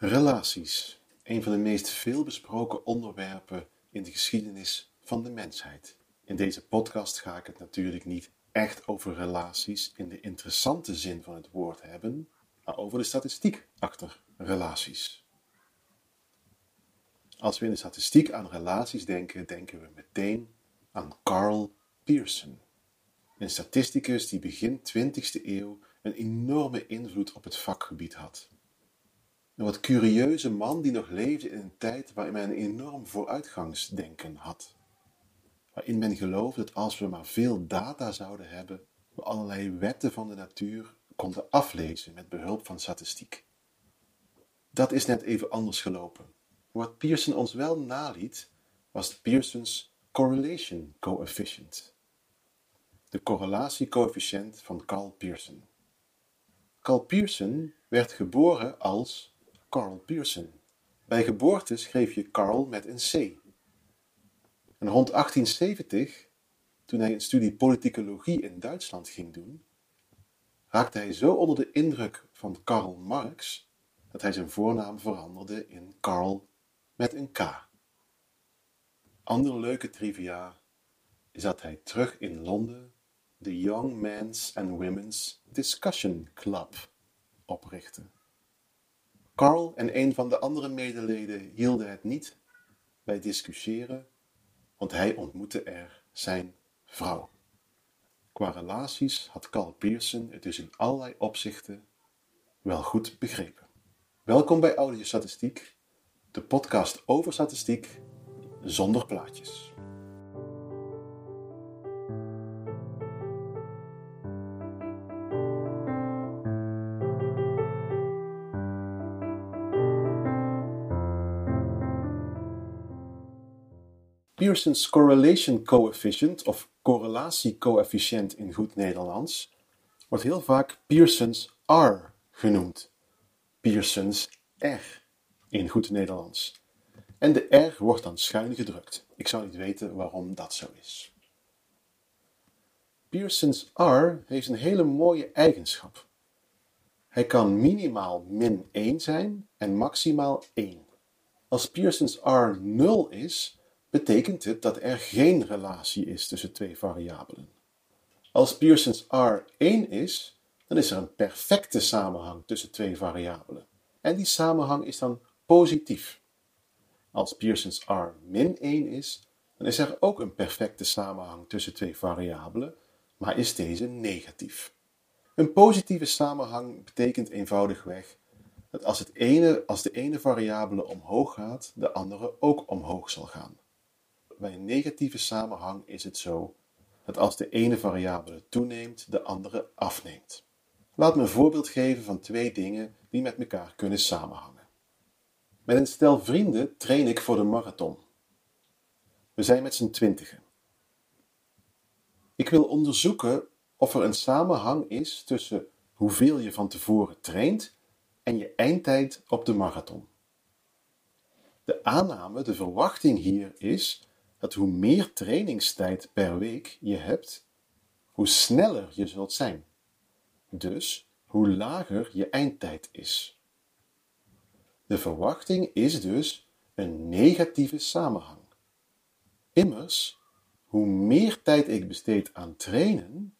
Relaties, een van de meest veelbesproken onderwerpen in de geschiedenis van de mensheid. In deze podcast ga ik het natuurlijk niet echt over relaties in de interessante zin van het woord hebben, maar over de statistiek achter relaties. Als we in de statistiek aan relaties denken, denken we meteen aan Carl Pearson, een statisticus die begin 20e eeuw een enorme invloed op het vakgebied had. Een wat curieuze man die nog leefde in een tijd waarin men een enorm vooruitgangsdenken had. Waarin men geloofde dat als we maar veel data zouden hebben, we allerlei wetten van de natuur konden aflezen met behulp van statistiek. Dat is net even anders gelopen. Wat Pearson ons wel naliet, was Pearson's correlation coefficient. De correlatiecoëfficiënt van Carl Pearson. Carl Pearson werd geboren als Carl Pearson. Bij geboorte schreef je Carl met een C. En rond 1870, toen hij een studie politicologie in Duitsland ging doen, raakte hij zo onder de indruk van Karl Marx dat hij zijn voornaam veranderde in Carl met een K. Andere leuke trivia is dat hij terug in Londen de Young Men's and Women's Discussion Club oprichtte. Carl en een van de andere medeleden hielden het niet bij discussiëren, want hij ontmoette er zijn vrouw. Qua relaties had Carl Pearson het dus in allerlei opzichten wel goed begrepen. Welkom bij Audio Statistiek, de podcast over statistiek zonder plaatjes. Pearson's correlation coefficient of correlatiecoëfficiënt in goed Nederlands wordt heel vaak Pearson's R genoemd. Pearson's R in goed Nederlands. En de R wordt dan schuin gedrukt. Ik zou niet weten waarom dat zo is. Pearson's R heeft een hele mooie eigenschap. Hij kan minimaal min 1 zijn en maximaal 1. Als Pearson's R 0 is, betekent het dat er geen relatie is tussen twee variabelen. Als Pearson's R 1 is, dan is er een perfecte samenhang tussen twee variabelen. En die samenhang is dan positief. Als Pearson's R min 1 is, dan is er ook een perfecte samenhang tussen twee variabelen, maar is deze negatief. Een positieve samenhang betekent eenvoudigweg dat als, het ene, als de ene variabele omhoog gaat, de andere ook omhoog zal gaan bij een negatieve samenhang is het zo dat als de ene variabele toeneemt, de andere afneemt. Laat me een voorbeeld geven van twee dingen die met elkaar kunnen samenhangen. Met een stel vrienden train ik voor de marathon. We zijn met z'n twintigen. Ik wil onderzoeken of er een samenhang is tussen hoeveel je van tevoren traint en je eindtijd op de marathon. De aanname, de verwachting hier is dat hoe meer trainingstijd per week je hebt, hoe sneller je zult zijn. Dus hoe lager je eindtijd is. De verwachting is dus een negatieve samenhang. Immers, hoe meer tijd ik besteed aan trainen,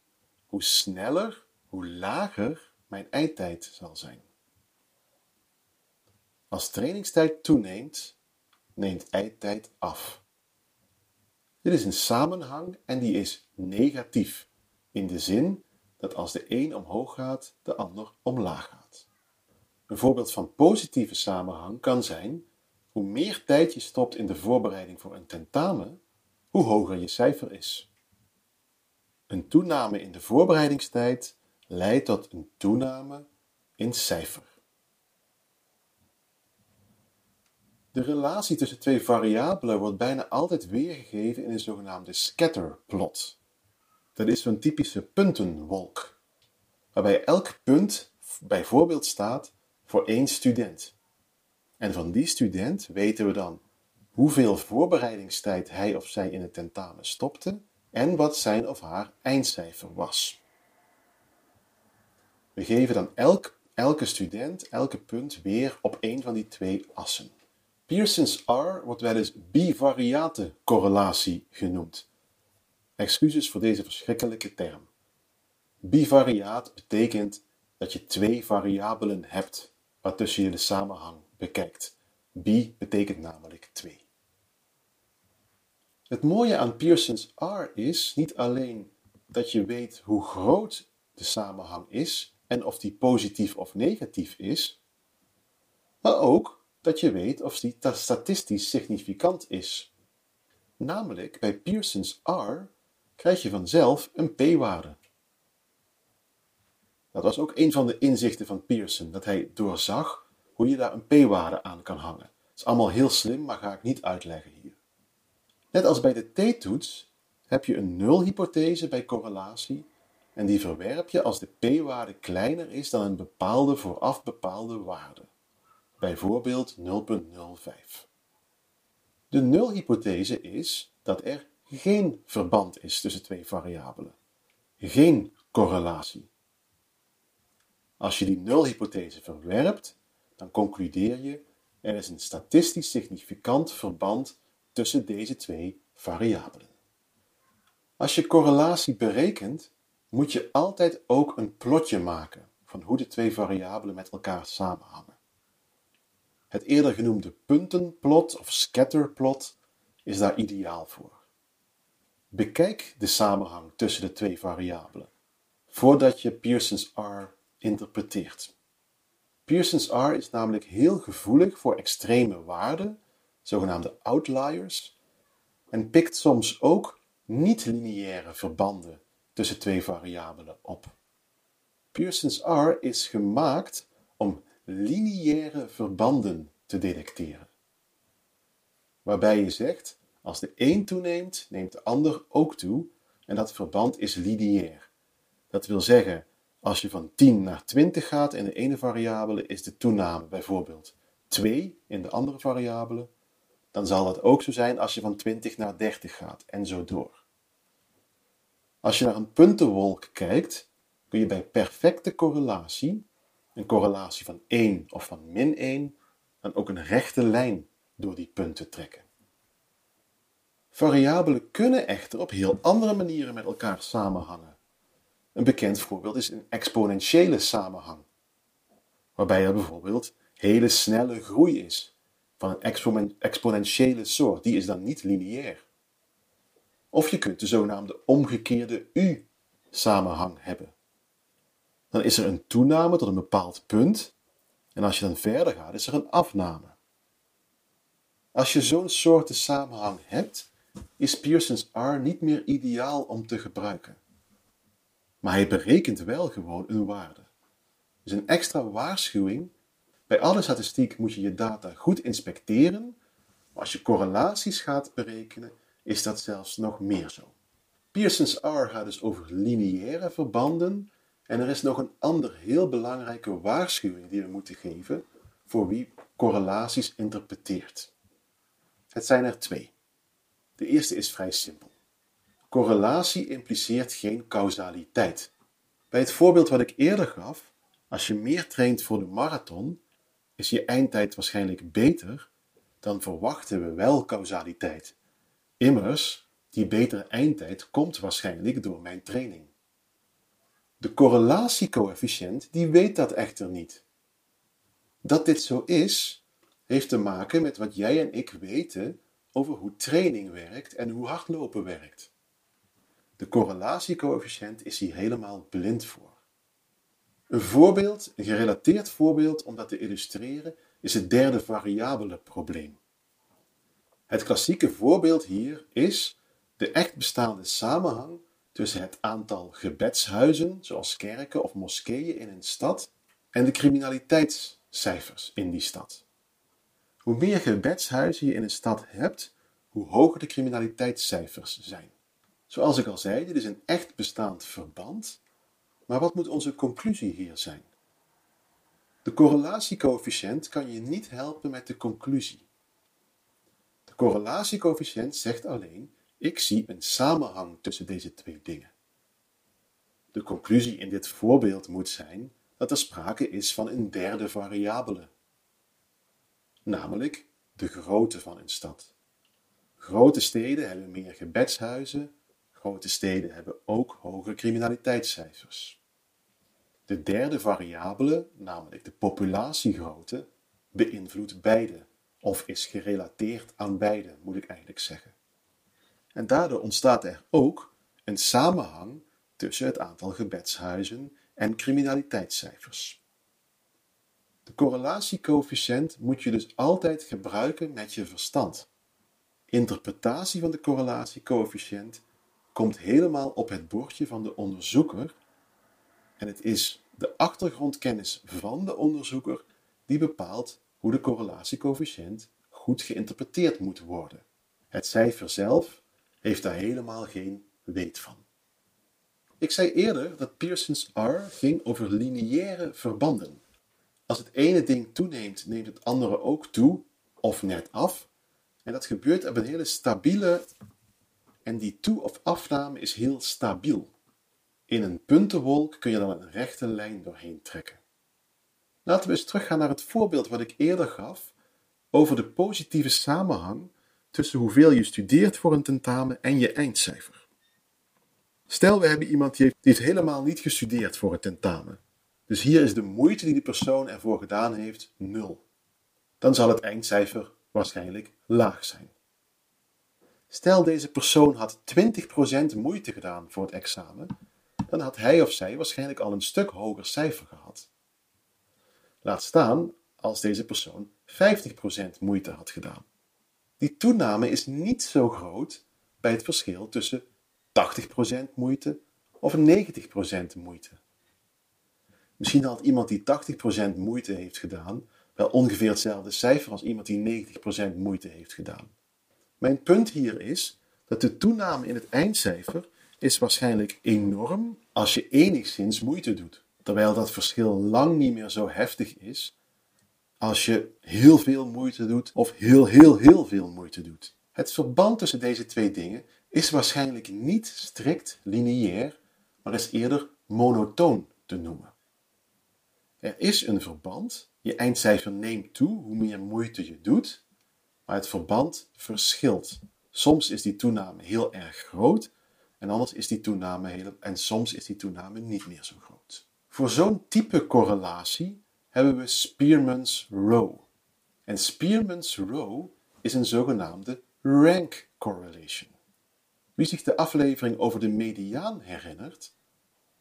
hoe sneller, hoe lager mijn eindtijd zal zijn. Als trainingstijd toeneemt, neemt eindtijd af. Dit is een samenhang en die is negatief, in de zin dat als de een omhoog gaat, de ander omlaag gaat. Een voorbeeld van positieve samenhang kan zijn: hoe meer tijd je stopt in de voorbereiding voor een tentamen, hoe hoger je cijfer is. Een toename in de voorbereidingstijd leidt tot een toename in cijfer. De relatie tussen twee variabelen wordt bijna altijd weergegeven in een zogenaamde scatterplot. Dat is zo'n typische puntenwolk, waarbij elk punt bijvoorbeeld staat voor één student. En van die student weten we dan hoeveel voorbereidingstijd hij of zij in het tentamen stopte en wat zijn of haar eindcijfer was. We geven dan elk, elke student, elke punt weer op een van die twee assen. Pearson's R wordt wel eens bivariate correlatie genoemd. Excuses voor deze verschrikkelijke term. Bivariaat betekent dat je twee variabelen hebt waartussen je de samenhang bekijkt. Bi betekent namelijk twee. Het mooie aan Pearson's R is niet alleen dat je weet hoe groot de samenhang is en of die positief of negatief is, maar ook dat je weet of die statistisch significant is. Namelijk, bij Pearson's R krijg je vanzelf een p-waarde. Dat was ook een van de inzichten van Pearson, dat hij doorzag hoe je daar een p-waarde aan kan hangen. Dat is allemaal heel slim, maar ga ik niet uitleggen hier. Net als bij de t-toets heb je een nulhypothese bij correlatie en die verwerp je als de p-waarde kleiner is dan een bepaalde vooraf bepaalde waarde, bijvoorbeeld 0,05. De nulhypothese is dat er geen verband is tussen twee variabelen, geen correlatie. Als je die nulhypothese verwerpt, dan concludeer je er is een statistisch significant verband tussen deze twee variabelen. Als je correlatie berekent, moet je altijd ook een plotje maken van hoe de twee variabelen met elkaar samenhangen. Het eerder genoemde puntenplot of scatterplot is daar ideaal voor. Bekijk de samenhang tussen de twee variabelen voordat je Pearson's R interpreteert. Pearson's R is namelijk heel gevoelig voor extreme waarden, zogenaamde outliers, en pikt soms ook niet-lineaire verbanden tussen twee variabelen op. Pearson's R is gemaakt om lineaire verbanden te detecteren. Waarbij je zegt, als de een toeneemt, neemt de ander ook toe en dat verband is lineair. Dat wil zeggen, als je van 10 naar 20 gaat in de ene variabele, is de toename bijvoorbeeld 2 in de andere variabele. Dan zal dat ook zo zijn als je van 20 naar 30 gaat en zo door. Als je naar een puntenwolk kijkt, kun je bij perfecte correlatie, een correlatie van 1 of van min 1, dan ook een rechte lijn door die punten trekken. Variabelen kunnen echter op heel andere manieren met elkaar samenhangen. Een bekend voorbeeld is een exponentiële samenhang, waarbij er bijvoorbeeld hele snelle groei is van een exponentiële soort. Die is dan niet lineair. Of je kunt de zogenaamde omgekeerde U-samenhang hebben. Dan is er een toename tot een bepaald punt en als je dan verder gaat, is er een afname. Als je zo'n soorten samenhang hebt, is Pearson's R niet meer ideaal om te gebruiken. Maar hij berekent wel gewoon een waarde. Dus een extra waarschuwing. Bij alle statistiek moet je je data goed inspecteren, maar als je correlaties gaat berekenen, is dat zelfs nog meer zo. Pearson's R gaat dus over lineaire verbanden en er is nog een ander heel belangrijke waarschuwing die we moeten geven voor wie correlaties interpreteert. Het zijn er twee. De eerste is vrij simpel. Correlatie impliceert geen causaliteit. Bij het voorbeeld wat ik eerder gaf, als je meer traint voor de marathon, is je eindtijd waarschijnlijk beter, dan verwachten we wel causaliteit. Immers, die betere eindtijd komt waarschijnlijk door mijn training. De correlatiecoëfficiënt die weet dat echter niet. Dat dit zo is, heeft te maken met wat jij en ik weten over hoe training werkt en hoe hardlopen werkt. De correlatiecoëfficiënt is hier helemaal blind voor. Een voorbeeld, een gerelateerd voorbeeld om dat te illustreren, is het derde variabele probleem. Het klassieke voorbeeld hier is de echt bestaande samenhang tussen het aantal gebedshuizen, zoals kerken of moskeeën in een stad, en de criminaliteitscijfers in die stad. Hoe meer gebedshuizen je in een stad hebt, hoe hoger de criminaliteitscijfers zijn. Zoals ik al zei, dit is een echt bestaand verband, maar wat moet onze conclusie hier zijn? De correlatiecoëfficiënt kan je niet helpen met de conclusie. De correlatiecoëfficiënt zegt alleen: ik zie een samenhang tussen deze twee dingen. De conclusie in dit voorbeeld moet zijn dat er sprake is van een derde variabele, namelijk de grootte van een stad. Grote steden hebben meer gebedshuizen, grote steden hebben ook hoge criminaliteitscijfers. De derde variabele, namelijk de populatiegrootte, beïnvloedt beide, of is gerelateerd aan beide, moet ik eigenlijk zeggen. En daardoor ontstaat er ook een samenhang tussen het aantal gebedshuizen en criminaliteitscijfers. De correlatiecoëfficiënt moet je dus altijd gebruiken met je verstand. Interpretatie van de correlatiecoëfficiënt komt helemaal op het bordje van de onderzoeker en het is de achtergrondkennis van de onderzoeker die bepaalt hoe de correlatiecoëfficiënt goed geïnterpreteerd moet worden. Het cijfer zelf heeft daar helemaal geen weet van. Ik zei eerder dat Pearson's R ging over lineaire verbanden. Als het ene ding toeneemt, neemt het andere ook toe, of net af. En dat gebeurt op een hele stabiele, en die toe- of afname is heel stabiel. In een puntenwolk kun je dan een rechte lijn doorheen trekken. Laten we eens teruggaan naar het voorbeeld wat ik eerder gaf over de positieve samenhang tussen hoeveel je studeert voor een tentamen en je eindcijfer. Stel, we hebben iemand die heeft, helemaal niet gestudeerd voor het tentamen. Dus hier is de moeite die die persoon ervoor gedaan heeft nul. Dan zal het eindcijfer waarschijnlijk laag zijn. Stel deze persoon had 20% moeite gedaan voor het examen, dan had hij of zij waarschijnlijk al een stuk hoger cijfer gehad. Laat staan als deze persoon 50% moeite had gedaan. Die toename is niet zo groot bij het verschil tussen 80% moeite of 90% moeite. Misschien had iemand die 80% moeite heeft gedaan wel ongeveer hetzelfde cijfer als iemand die 90% moeite heeft gedaan. Mijn punt hier is dat de toename in het eindcijfer is waarschijnlijk enorm als je enigszins moeite doet, terwijl dat verschil lang niet meer zo heftig is als je heel veel moeite doet of heel heel heel veel moeite doet. Het verband tussen deze twee dingen is waarschijnlijk niet strikt lineair, maar is eerder monotoon te noemen. Er is een verband, je eindcijfer neemt toe hoe meer moeite je doet, maar het verband verschilt. Soms is die toename heel erg groot en anders is die toename heel, en soms is die toename niet meer zo groot. Voor zo'n type correlatie hebben we Spearman's Row. En Spearman's Row is een zogenaamde rank correlation. Wie zich de aflevering over de mediaan herinnert,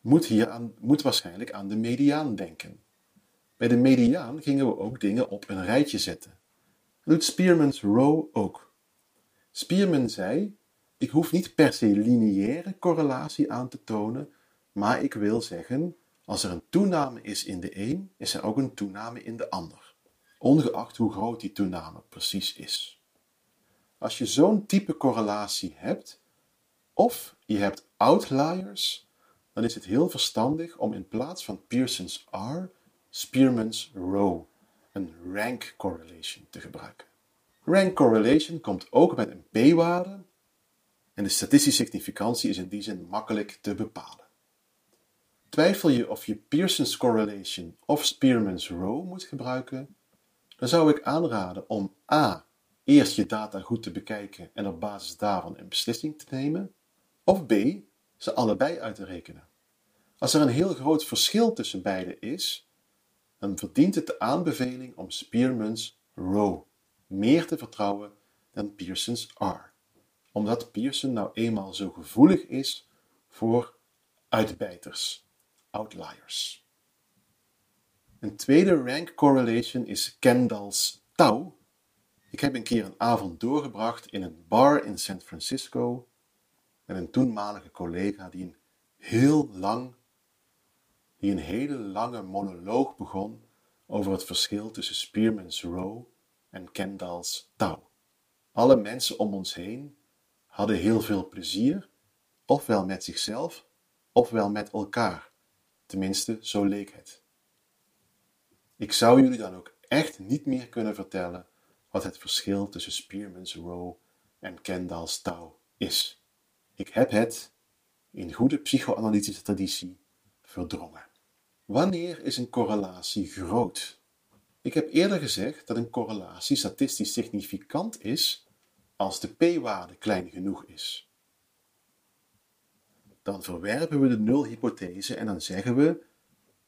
moet, hier aan, moet waarschijnlijk aan de mediaan denken. Bij de mediaan gingen we ook dingen op een rijtje zetten. Dat doet Spearman's Row ook. Spearman zei: Ik hoef niet per se lineaire correlatie aan te tonen, maar ik wil zeggen: als er een toename is in de een, is er ook een toename in de ander, ongeacht hoe groot die toename precies is. Als je zo'n type correlatie hebt, of je hebt outliers, dan is het heel verstandig om in plaats van Pearson's R, Spearman's Row, een rank correlation te gebruiken. Rank correlation komt ook met een p-waarde en de statistische significantie is in die zin makkelijk te bepalen. Twijfel je of je Pearson's correlation of Spearman's Row moet gebruiken, dan zou ik aanraden om a. eerst je data goed te bekijken en op basis daarvan een beslissing te nemen, of b. ze allebei uit te rekenen. Als er een heel groot verschil tussen beide is, dan verdient het de aanbeveling om Spearman's Row meer te vertrouwen dan Pearson's R, omdat Pearson nou eenmaal zo gevoelig is voor uitbijters, outliers. Een tweede rank correlation is Kendall's touw. Ik heb een keer een avond doorgebracht in een bar in San Francisco met een toenmalige collega die een heel lang, die een hele lange monoloog begon over het verschil tussen Spearman's Row en Kendall's touw. Alle mensen om ons heen hadden heel veel plezier, ofwel met zichzelf, ofwel met elkaar. Tenminste, zo leek het. Ik zou jullie dan ook echt niet meer kunnen vertellen wat het verschil tussen Spearman's Row en Kendall's touw is. Ik heb het, in goede psychoanalytische traditie, verdrongen. Wanneer is een correlatie groot? Ik heb eerder gezegd dat een correlatie statistisch significant is als de p-waarde klein genoeg is. Dan verwerpen we de nulhypothese en dan zeggen we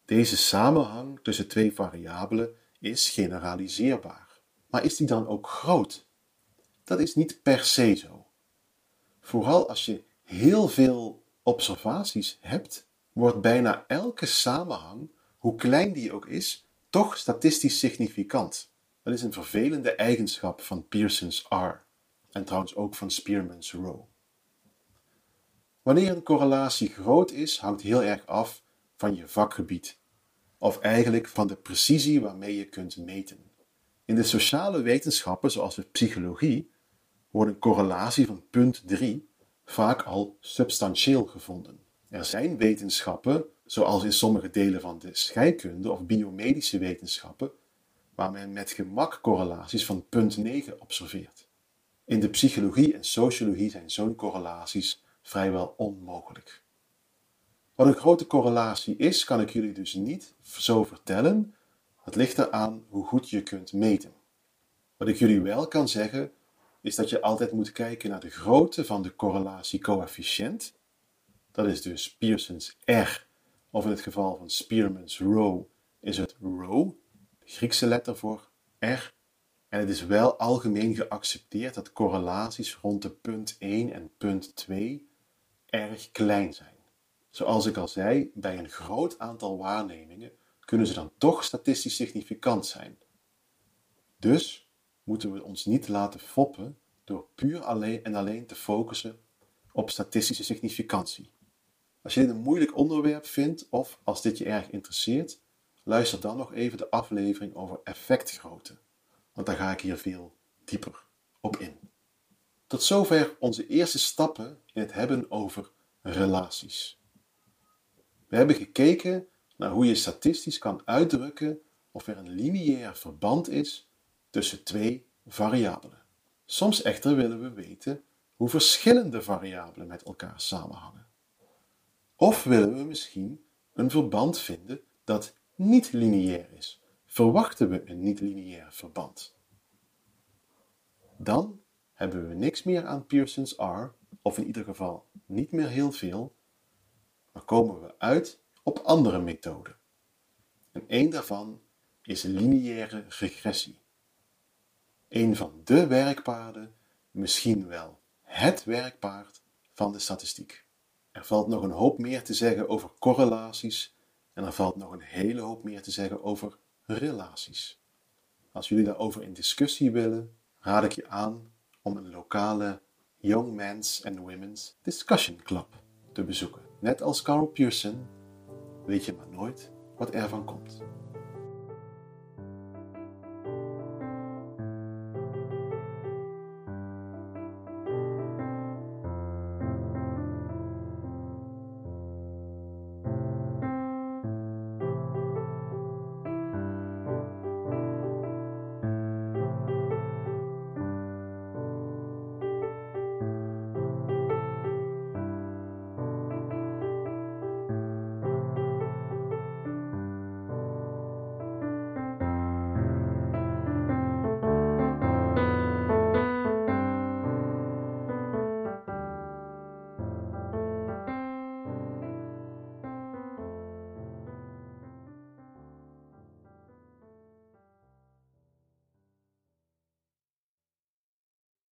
deze samenhang tussen twee variabelen is generaliseerbaar. Maar is die dan ook groot? Dat is niet per se zo. Vooral als je heel veel observaties hebt, wordt bijna elke samenhang, hoe klein die ook is, toch statistisch significant. Dat is een vervelende eigenschap van Pearson's R en trouwens ook van Spearman's Rho. Wanneer een correlatie groot is, hangt heel erg af van je vakgebied, of eigenlijk van de precisie waarmee je kunt meten. In de sociale wetenschappen, zoals de psychologie, wordt een correlatie van punt 3 vaak al substantieel gevonden. Er zijn wetenschappen, zoals in sommige delen van de scheikunde of biomedische wetenschappen, waar men met gemak correlaties van punt 9 observeert. In de psychologie en sociologie zijn zo'n correlaties vrijwel onmogelijk. Wat een grote correlatie is, kan ik jullie dus niet zo vertellen. Het ligt eraan hoe goed je kunt meten. Wat ik jullie wel kan zeggen, is dat je altijd moet kijken naar de grootte van de correlatiecoëfficiënt. Dat is dus Pearson's R, of in het geval van Spearman's Rho is het Rho, de Griekse letter voor R. En het is wel algemeen geaccepteerd dat correlaties rond de punt 1 en punt 2 erg klein zijn. Zoals ik al zei, bij een groot aantal waarnemingen kunnen ze dan toch statistisch significant zijn. Dus moeten we ons niet laten foppen door puur alleen en alleen te focussen op statistische significantie. Als je dit een moeilijk onderwerp vindt of als dit je erg interesseert, luister dan nog even de aflevering over effectgrootte, want daar ga ik hier veel dieper op in. Tot zover onze eerste stappen in het hebben over relaties. We hebben gekeken naar hoe je statistisch kan uitdrukken of er een lineair verband is tussen twee variabelen. Soms echter willen we weten hoe verschillende variabelen met elkaar samenhangen. Of willen we misschien een verband vinden dat niet lineair is? Verwachten we een niet-lineair verband? Dan hebben we niks meer aan Pearson's R, of in ieder geval niet meer heel veel, maar komen we uit op andere methoden. En één daarvan is lineaire regressie een van de werkpaarden, misschien wel het werkpaard van de statistiek. Er valt nog een hoop meer te zeggen over correlaties en er valt nog een hele hoop meer te zeggen over relaties. Als jullie daarover in discussie willen, raad ik je aan om een lokale Young Men's and Women's Discussion Club te bezoeken. Net als Carl Pearson weet je maar nooit wat er van komt.